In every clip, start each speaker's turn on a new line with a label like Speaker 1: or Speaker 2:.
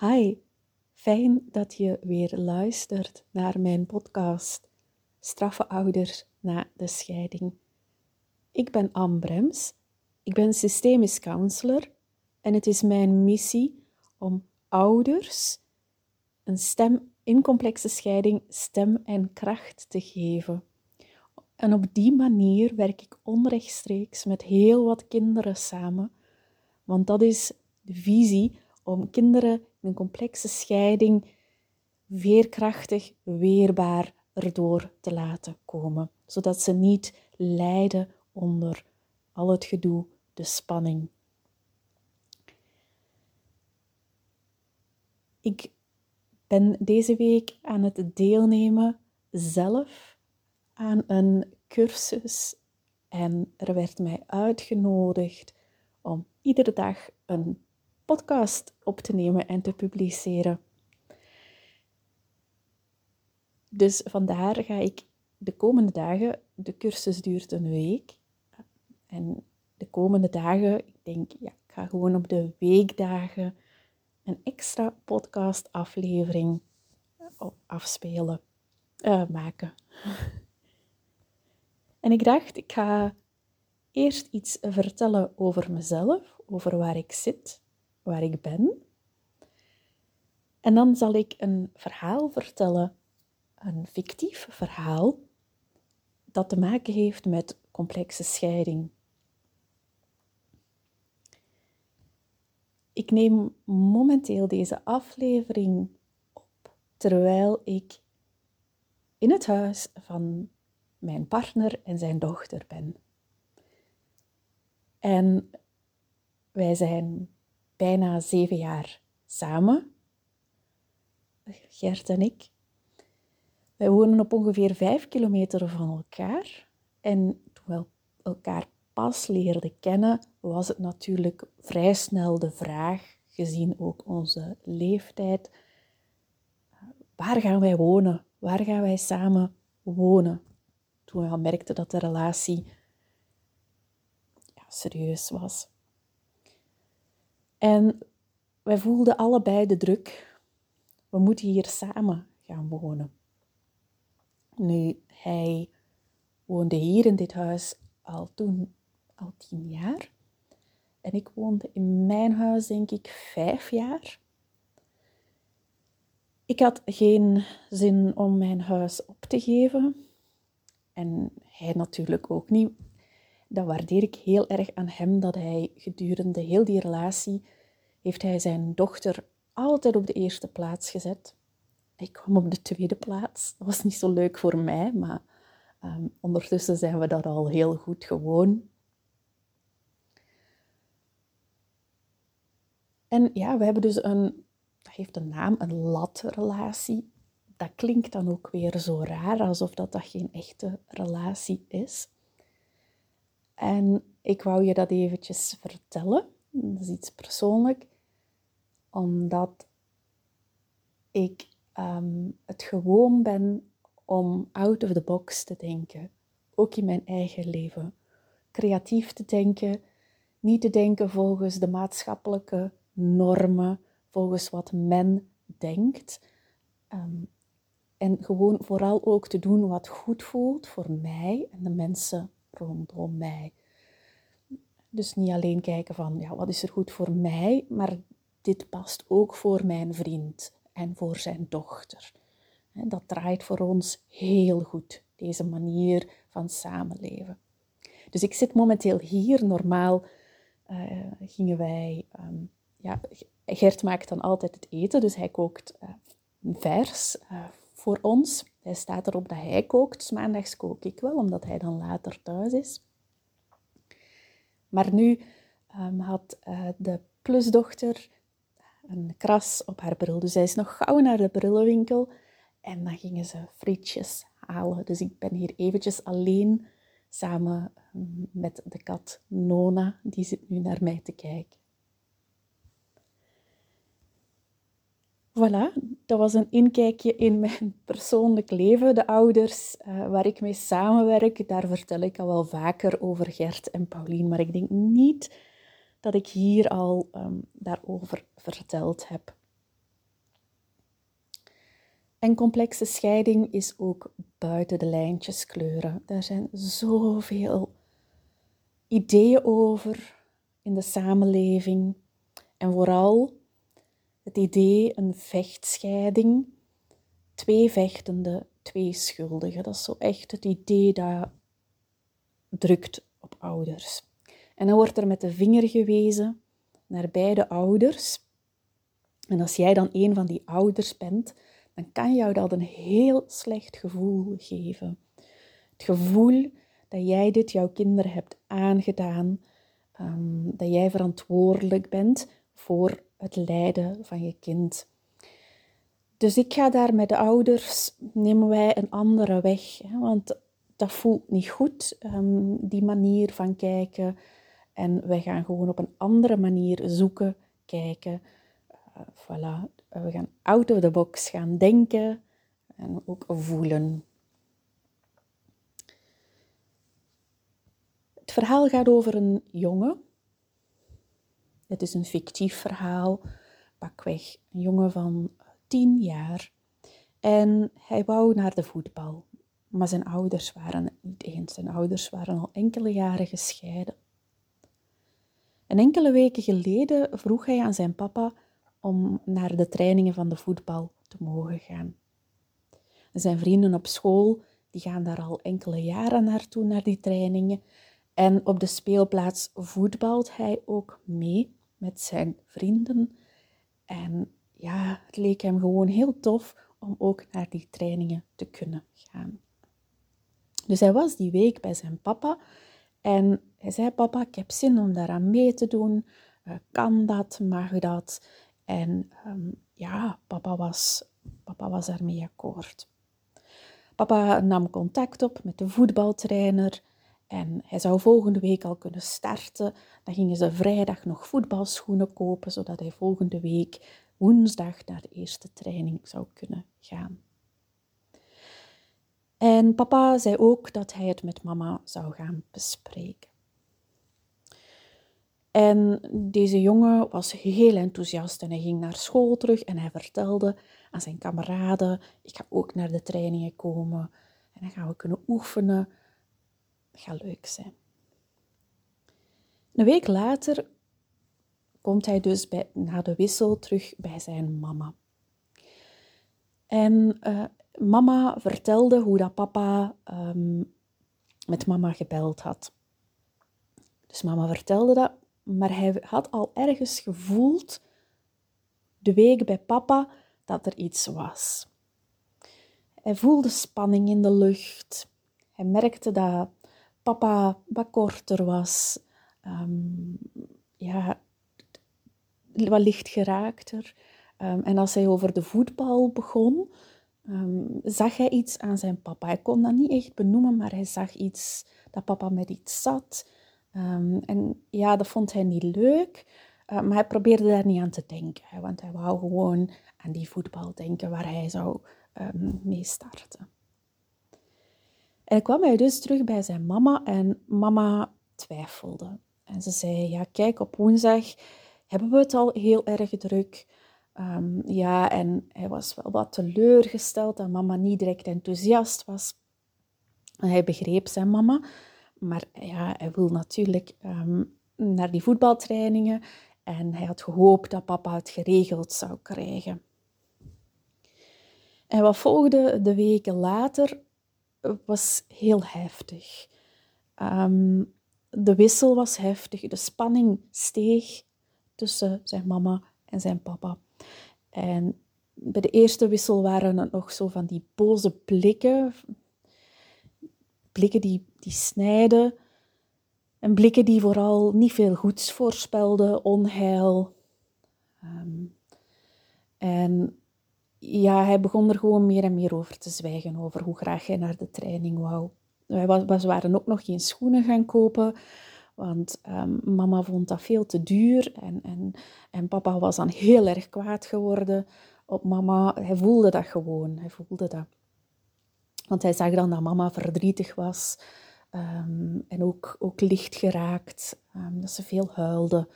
Speaker 1: Hi, fijn dat je weer luistert naar mijn podcast Straffe ouders na de scheiding. Ik ben Anne Brems, ik ben systemisch counselor en het is mijn missie om ouders een stem in complexe scheiding stem en kracht te geven. En op die manier werk ik onrechtstreeks met heel wat kinderen samen, want dat is de visie om kinderen in een complexe scheiding veerkrachtig, weerbaar erdoor te laten komen, zodat ze niet lijden onder al het gedoe, de spanning. Ik ben deze week aan het deelnemen zelf aan een cursus en er werd mij uitgenodigd om iedere dag een podcast op te nemen en te publiceren. Dus vandaar ga ik de komende dagen, de cursus duurt een week. En de komende dagen, ik denk, ja, ik ga gewoon op de weekdagen een extra podcast aflevering afspelen, uh, maken. En ik dacht, ik ga eerst iets vertellen over mezelf, over waar ik zit, waar ik ben. En dan zal ik een verhaal vertellen, een fictief verhaal, dat te maken heeft met complexe scheiding. Ik neem momenteel deze aflevering op terwijl ik in het huis van mijn partner en zijn dochter ben. En wij zijn bijna zeven jaar samen, Gert en ik. Wij wonen op ongeveer vijf kilometer van elkaar. En toen we elkaar pas leerden kennen, was het natuurlijk vrij snel de vraag, gezien ook onze leeftijd, waar gaan wij wonen? Waar gaan wij samen wonen? Toen we al merkten dat de relatie ja, serieus was. En wij voelden allebei de druk. We moeten hier samen gaan wonen. Nu, hij woonde hier in dit huis al toen al tien jaar. En ik woonde in mijn huis, denk ik, vijf jaar. Ik had geen zin om mijn huis op te geven. En hij natuurlijk ook niet. Dat waardeer ik heel erg aan hem, dat hij gedurende heel die relatie heeft hij zijn dochter altijd op de eerste plaats gezet. Ik kwam op de tweede plaats. Dat was niet zo leuk voor mij, maar um, ondertussen zijn we dat al heel goed gewoon. En ja, we hebben dus een, dat heeft een naam, een latrelatie. Dat klinkt dan ook weer zo raar, alsof dat, dat geen echte relatie is. En ik wou je dat eventjes vertellen. Dat is iets persoonlijk, omdat ik ehm, het gewoon ben om out of the box te denken, ook in mijn eigen leven. Creatief te denken, niet te denken volgens de maatschappelijke normen, volgens wat men denkt. Ehm, en gewoon vooral ook te doen wat goed voelt voor mij en de mensen rondom mij. Dus niet alleen kijken van, ja, wat is er goed voor mij, maar dit past ook voor mijn vriend en voor zijn dochter. Dat draait voor ons heel goed, deze manier van samenleven. Dus ik zit momenteel hier. Normaal uh, gingen wij ehm, ja, Gert maakt dan altijd het eten, dus hij kookt uh, vers uh, voor ons. Hij staat erop dat hij kookt. Maandags kook ik wel, omdat hij dan later thuis is. Maar nu um, had uh, de plusdochter een kras op haar bril. Dus zij is nog gauw naar de brillenwinkel en dan gingen ze frietjes halen. Dus ik ben hier eventjes alleen samen met de kat Nona. Die zit nu naar mij te kijken. Voilà, dat was een inkijkje in mijn persoonlijk leven. De ouders uh, waar ik mee samenwerk, daar vertel ik al wel vaker over Gert en Paulien, maar ik denk niet dat ik hier al um, daarover verteld heb. En complexe scheiding is ook buiten de lijntjes kleuren. Daar zijn zoveel ideeën over in de samenleving. En vooral het idee een vechtscheiding. Twee vechtende, twee schuldigen. Dat is zo echt het idee dat drukt op ouders. En dan wordt er met de vinger gewezen naar beide ouders. En als jij dan een van die ouders bent, dan kan jou dat een heel slecht gevoel geven. Het gevoel dat jij dit jouw kinderen hebt aangedaan, ehm, dat jij verantwoordelijk bent voor het lijden van je kind. Dus ik ga daar met de ouders, nemen wij een andere weg, hè, want dat voelt niet goed, ehm, die manier van kijken. En wij gaan gewoon op een andere manier zoeken, kijken. Uh, voilà, we gaan out of the box gaan denken en ook voelen. Het verhaal gaat over een jongen. Het is een fictief verhaal, pakweg een jongen van tien jaar. En hij wou naar de voetbal, maar zijn ouders waren het niet eens. Zijn ouders waren al enkele jaren gescheiden. En enkele weken geleden vroeg hij aan zijn papa om naar de trainingen van de voetbal te mogen gaan. zijn vrienden op school die gaan daar al enkele jaren naartoe, naar die trainingen. En op de speelplaats voetbalt hij ook mee met zijn vrienden. En ja, het leek hem gewoon heel tof om ook naar die trainingen te kunnen gaan. Dus hij was die week bij zijn papa en hij zei: Papa, ik heb zin om daaraan mee te doen. Uh, kan dat? Mag dat? En um, ja, papa was, papa was daarmee akkoord. Papa nam contact op met de voetbaltrainer en hij zou volgende week al kunnen starten. Dan gingen ze vrijdag nog voetbalschoenen kopen, zodat hij volgende week woensdag naar de eerste training zou kunnen gaan. En papa zei ook dat hij het met mama zou gaan bespreken. En deze jongen was heel enthousiast en hij ging naar school terug en hij vertelde aan zijn kameraden, ik ga ook naar de trainingen komen en dan gaan we kunnen oefenen. Gaat leuk zijn. Een week later komt hij dus bij, na de wissel terug bij zijn mama. En uh, mama vertelde hoe dat papa um, met mama gebeld had. Dus mama vertelde dat maar hij had al ergens gevoeld, de week bij papa, dat er iets was. Hij voelde spanning in de lucht. Hij merkte dat papa wat korter was. Um, ja, wat licht geraakter. Um, en als hij over de voetbal begon, um, zag hij iets aan zijn papa. Hij kon dat niet echt benoemen, maar hij zag iets, dat papa met iets zat. En ja, dat vond hij niet leuk, uh, maar hij probeerde daar niet aan te denken, want hij wou gewoon aan die voetbal denken waar hij zou mee starten. En kwam hij dus terug bij zijn mama en mama twijfelde. En ze zei, ja kijk, op woensdag hebben we het al heel erg druk. Um, ja, en hij was wel wat teleurgesteld dat mama niet direct enthousiast was. Hij begreep zijn mama, maar ja, hij wil natuurlijk ehm, naar die voetbaltrainingen en hij had gehoopt dat papa het geregeld zou krijgen. En wat volgde de weken later was heel heftig. Ehm, de wissel was heftig, de spanning steeg tussen zijn mama en zijn papa. En bij de eerste wissel waren het nog zo van die boze blikken, blikken die, die snijden. En blikken die vooral niet veel goeds voorspelden, onheil. Ehm, en ja, hij begon er gewoon meer en meer over te zwijgen, over hoe graag hij naar de training wou. Was, waren ook nog geen schoenen gaan kopen, want um, mama vond dat veel te duur. En, en, en papa was dan heel erg kwaad geworden op mama. Hij voelde dat gewoon, hij voelde dat. Want hij zag dan dat mama verdrietig was um, en ook, ook licht geraakt, um, dat ze veel huilde,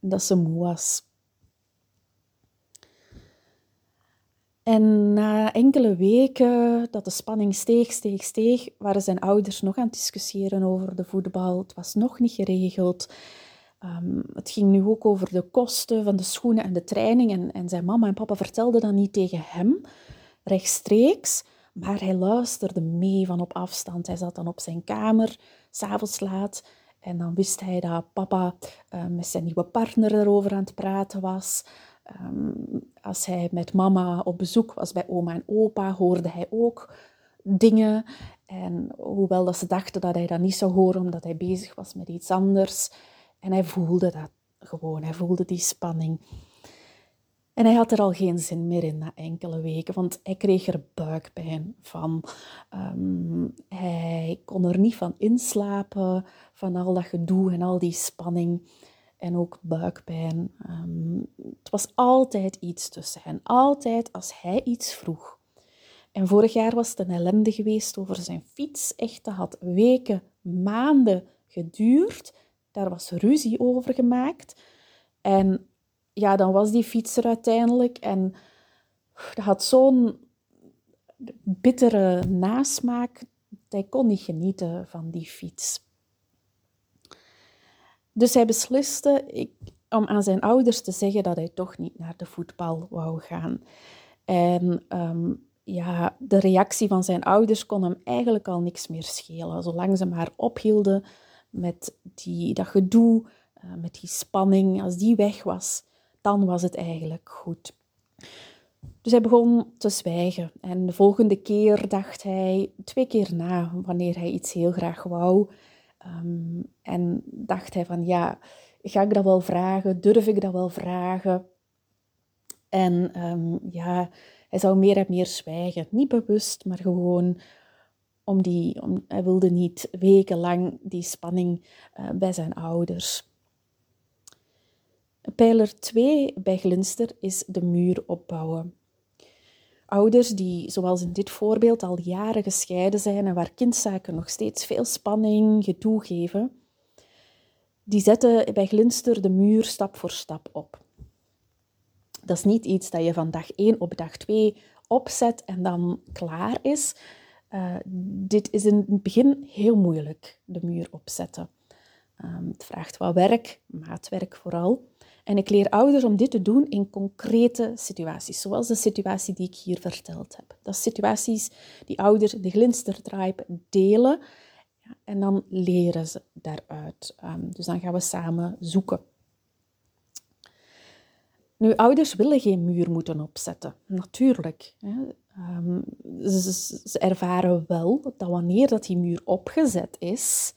Speaker 1: dat ze moe was. En na enkele weken dat de spanning steeg, steeg, steeg, waren zijn ouders nog aan het discussiëren over de voetbal. Het was nog niet geregeld. Ehm, het ging nu ook over de kosten van de schoenen en de training. En, en zijn mama en papa vertelden dat niet tegen hem, rechtstreeks. Maar hij luisterde mee van op afstand. Hij zat dan op zijn kamer, s'avonds laat. En dan wist hij dat papa uh, met zijn nieuwe partner erover aan het praten was. Ehm, als hij met mama op bezoek was bij oma en opa, hoorde hij ook dingen. En hoewel dat ze dachten dat hij dat niet zou horen omdat hij bezig was met iets anders. En hij voelde dat gewoon, hij voelde die spanning. En hij had er al geen zin meer in na enkele weken, want hij kreeg er buikpijn van. Ehm, hij kon er niet van inslapen, van al dat gedoe en al die spanning en ook buikpijn. Ehm, het was altijd iets tussen hen, altijd als hij iets vroeg. En vorig jaar was het een ellende geweest over zijn fiets. Echt, dat had weken, maanden geduurd. Daar was ruzie over gemaakt. En ja, dan was die fiets er uiteindelijk. En dat had zo'n bittere nasmaak. Hij kon niet genieten van die fiets. Dus hij besliste ik, om aan zijn ouders te zeggen dat hij toch niet naar de voetbal wou gaan. En ehm, ja, de reactie van zijn ouders kon hem eigenlijk al niks meer schelen. Zolang ze maar ophielden met die, dat gedoe, uh, met die spanning, als die weg was, dan was het eigenlijk goed. Dus hij begon te zwijgen. En de volgende keer dacht hij twee keer na wanneer hij iets heel graag wou. Ehm, en dacht hij van ja, ga ik dat wel vragen? Durf ik dat wel vragen? En ehm, ja, hij zou meer en meer zwijgen. Niet bewust, maar gewoon om die, om, hij wilde niet wekenlang die spanning uh, bij zijn ouders. Pijler 2 bij Glinster is de muur opbouwen. Ouders die, zoals in dit voorbeeld, al jaren gescheiden zijn en waar kindzaken nog steeds veel spanning, gedoe geven, die zetten bij Glinster de muur stap voor stap op. Dat is niet iets dat je van dag 1 op dag 2 opzet en dan klaar is. Uh, dit is in het begin heel moeilijk, de muur opzetten. Um, het vraagt wat werk, maatwerk vooral. En ik leer ouders om dit te doen in concrete situaties, zoals de situatie die ik hier verteld heb. Dat zijn situaties die ouders de glinstertribe delen ja, en dan leren ze daaruit. Um, dus dan gaan we samen zoeken. Nu, ouders willen geen muur moeten opzetten, natuurlijk. Hè. Um, ze, ze, ervaren wel dat wanneer dat die muur opgezet is,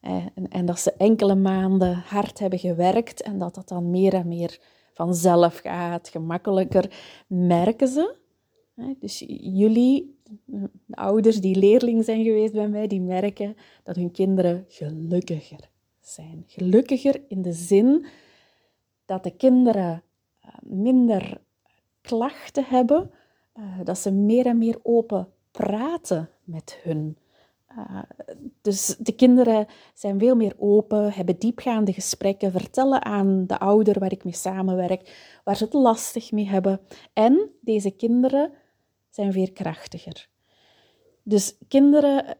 Speaker 1: en, en dat ze enkele maanden hard hebben gewerkt en dat dat dan meer en meer vanzelf gaat, gemakkelijker, merken ze. Dus jullie, de ouders die leerling zijn geweest bij mij, die merken dat hun kinderen gelukkiger zijn. Gelukkiger in de zin dat de kinderen eh, minder klachten hebben, eh, dat ze meer en meer open praten met hun uh, dus de kinderen zijn veel meer open, hebben diepgaande gesprekken, vertellen aan de ouder waar ik mee samenwerk, waar ze het lastig mee hebben. En deze kinderen zijn veerkrachtiger. Dus kinderen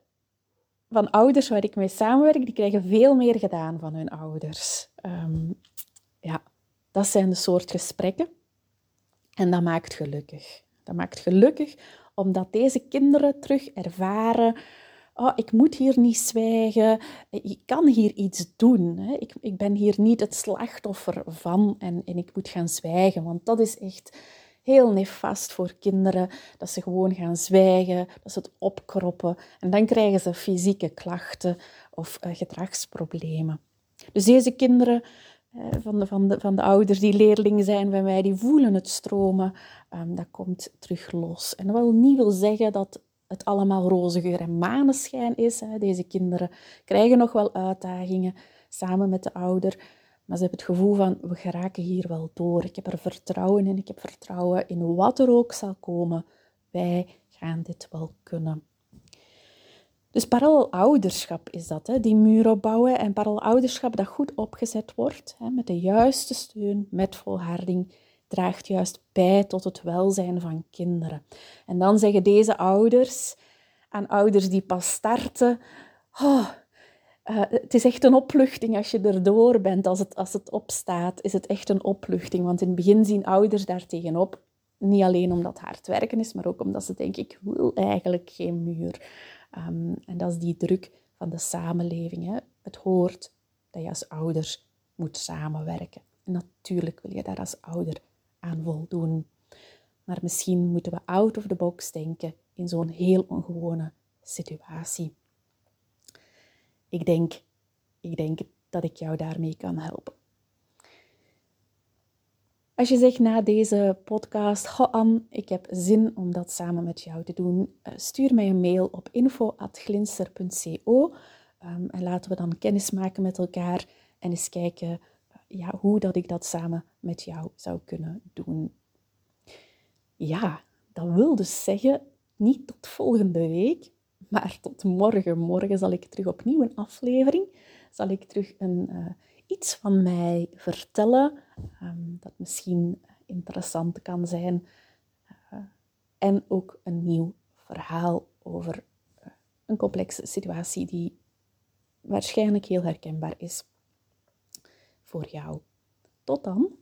Speaker 1: van ouders waar ik mee samenwerk, die krijgen veel meer gedaan van hun ouders. Um, ja, dat zijn de soort gesprekken. En dat maakt gelukkig. Dat maakt gelukkig omdat deze kinderen terug ervaren oh, ik moet hier niet zwijgen, ik kan hier iets doen. Hè. Ik, ik ben hier niet het slachtoffer van en, en ik moet gaan zwijgen, want dat is echt heel nefast voor kinderen, dat ze gewoon gaan zwijgen, dat ze het opkroppen en dan krijgen ze fysieke klachten of uh, gedragsproblemen. Dus deze kinderen uh, van, de, van, de, van de ouders die leerlingen zijn bij mij, die voelen het stromen, um, dat komt terug los. En dat wil niet wil zeggen dat het allemaal roze geur en maneschijn is. Deze kinderen krijgen nog wel uitdagingen samen met de ouder, maar ze hebben het gevoel van, we geraken hier wel door. Ik heb er vertrouwen in, ik heb vertrouwen in wat er ook zal komen. Wij gaan dit wel kunnen. Dus parallel ouderschap is dat, hè? die muur opbouwen en parallel ouderschap dat goed opgezet wordt, hè? met de juiste steun, met volharding, draagt juist bij tot het welzijn van kinderen. En dan zeggen deze ouders aan ouders die pas starten: oh, uh, het is echt een opluchting als je erdoor bent, als het, als het opstaat, is het echt een opluchting. Want in het begin zien ouders daar tegenop, niet alleen omdat hard werken is, maar ook omdat ze denken, ik wil eigenlijk geen muur. Um, en dat is die druk van de samenleving. Hè. Het hoort dat je als ouder moet samenwerken. En natuurlijk wil je daar als ouder aan voldoen. Maar misschien moeten we out of the box denken in zo'n heel ongewone situatie. Ik denk, ik denk dat ik jou daarmee kan helpen. Als je zegt na deze podcast, Goh ik heb zin om dat samen met jou te doen, eh, stuur mij een mail op info.glinster.co um, en laten we dan kennis maken met elkaar en eens kijken ja, hoe dat ik dat samen met jou zou kunnen doen. Ja, dat wil dus zeggen, niet tot volgende week, maar tot morgen. Morgen zal ik terug opnieuw een aflevering. Zal ik terug een, uh, iets van mij vertellen um, dat misschien interessant kan zijn. Uh, en ook een nieuw verhaal over uh, een complexe situatie die waarschijnlijk heel herkenbaar is voor jou. Tot dan.